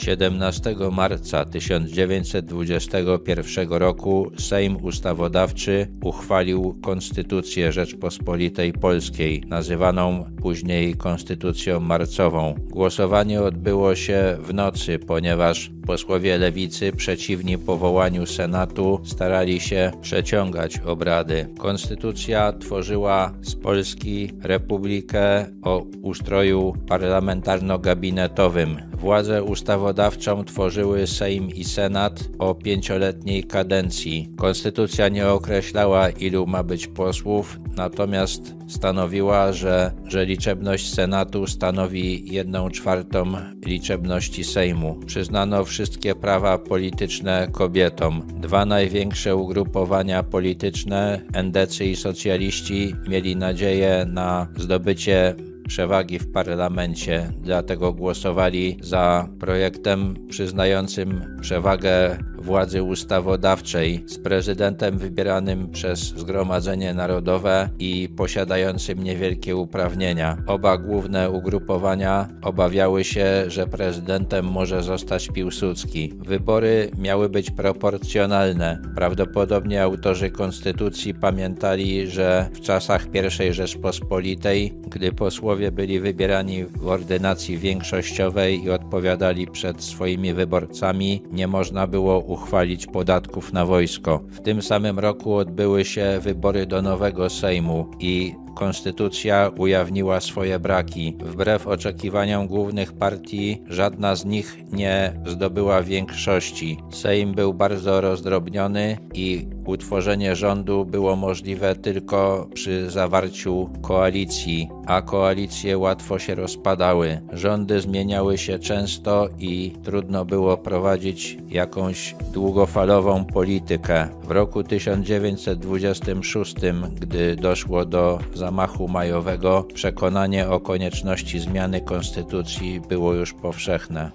17 marca 1921 roku Sejm Ustawodawczy uchwalił Konstytucję Rzeczpospolitej Polskiej, nazywaną później Konstytucją Marcową. Głosowanie odbyło się w nocy, ponieważ posłowie lewicy przeciwni powołaniu Senatu starali się przeciągać obrady. Konstytucja tworzyła z Polski republikę o ustroju parlamentarno-gabinetowym. Władzę ustawodawczą tworzyły Sejm i Senat o pięcioletniej kadencji. Konstytucja nie określała, ilu ma być posłów, natomiast stanowiła, że, że liczebność Senatu stanowi jedną czwartą liczebności Sejmu. Przyznano wszystkie prawa polityczne kobietom. Dwa największe ugrupowania polityczne, endecy i socjaliści, mieli nadzieję na zdobycie przewagi w parlamencie, dlatego głosowali za projektem przyznającym przewagę władzy ustawodawczej z prezydentem wybieranym przez Zgromadzenie Narodowe i posiadającym niewielkie uprawnienia. Oba główne ugrupowania obawiały się, że prezydentem może zostać Piłsudski. Wybory miały być proporcjonalne. Prawdopodobnie autorzy konstytucji pamiętali, że w czasach I Rzeczpospolitej, gdy posłowie byli wybierani w ordynacji większościowej i odpowiadali przed swoimi wyborcami, nie można było uchwalić podatków na wojsko. W tym samym roku odbyły się wybory do nowego Sejmu i Konstytucja ujawniła swoje braki. Wbrew oczekiwaniom głównych partii, żadna z nich nie zdobyła większości. Sejm był bardzo rozdrobniony i utworzenie rządu było możliwe tylko przy zawarciu koalicji, a koalicje łatwo się rozpadały. Rządy zmieniały się często i trudno było prowadzić jakąś długofalową politykę. W roku 1926, gdy doszło do zamachu majowego, przekonanie o konieczności zmiany konstytucji było już powszechne.